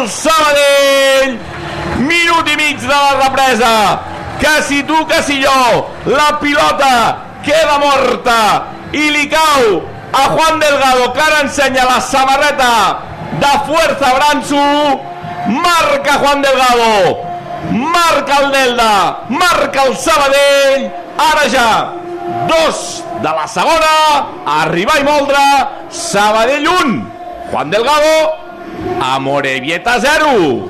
del Sabadell! Minut i mig de la represa. Si jo. La pilota queda morta. I li cau a Juan Delgado que ara ensenya la samarreta de Fuerza Bransu. Marca Juan Delgado. Marca el Delda marca el Sabadell. Ara ja dos de la segona. Arribar i moldre. Sabadell 1 Juan Delgado Amorebieta Zaru.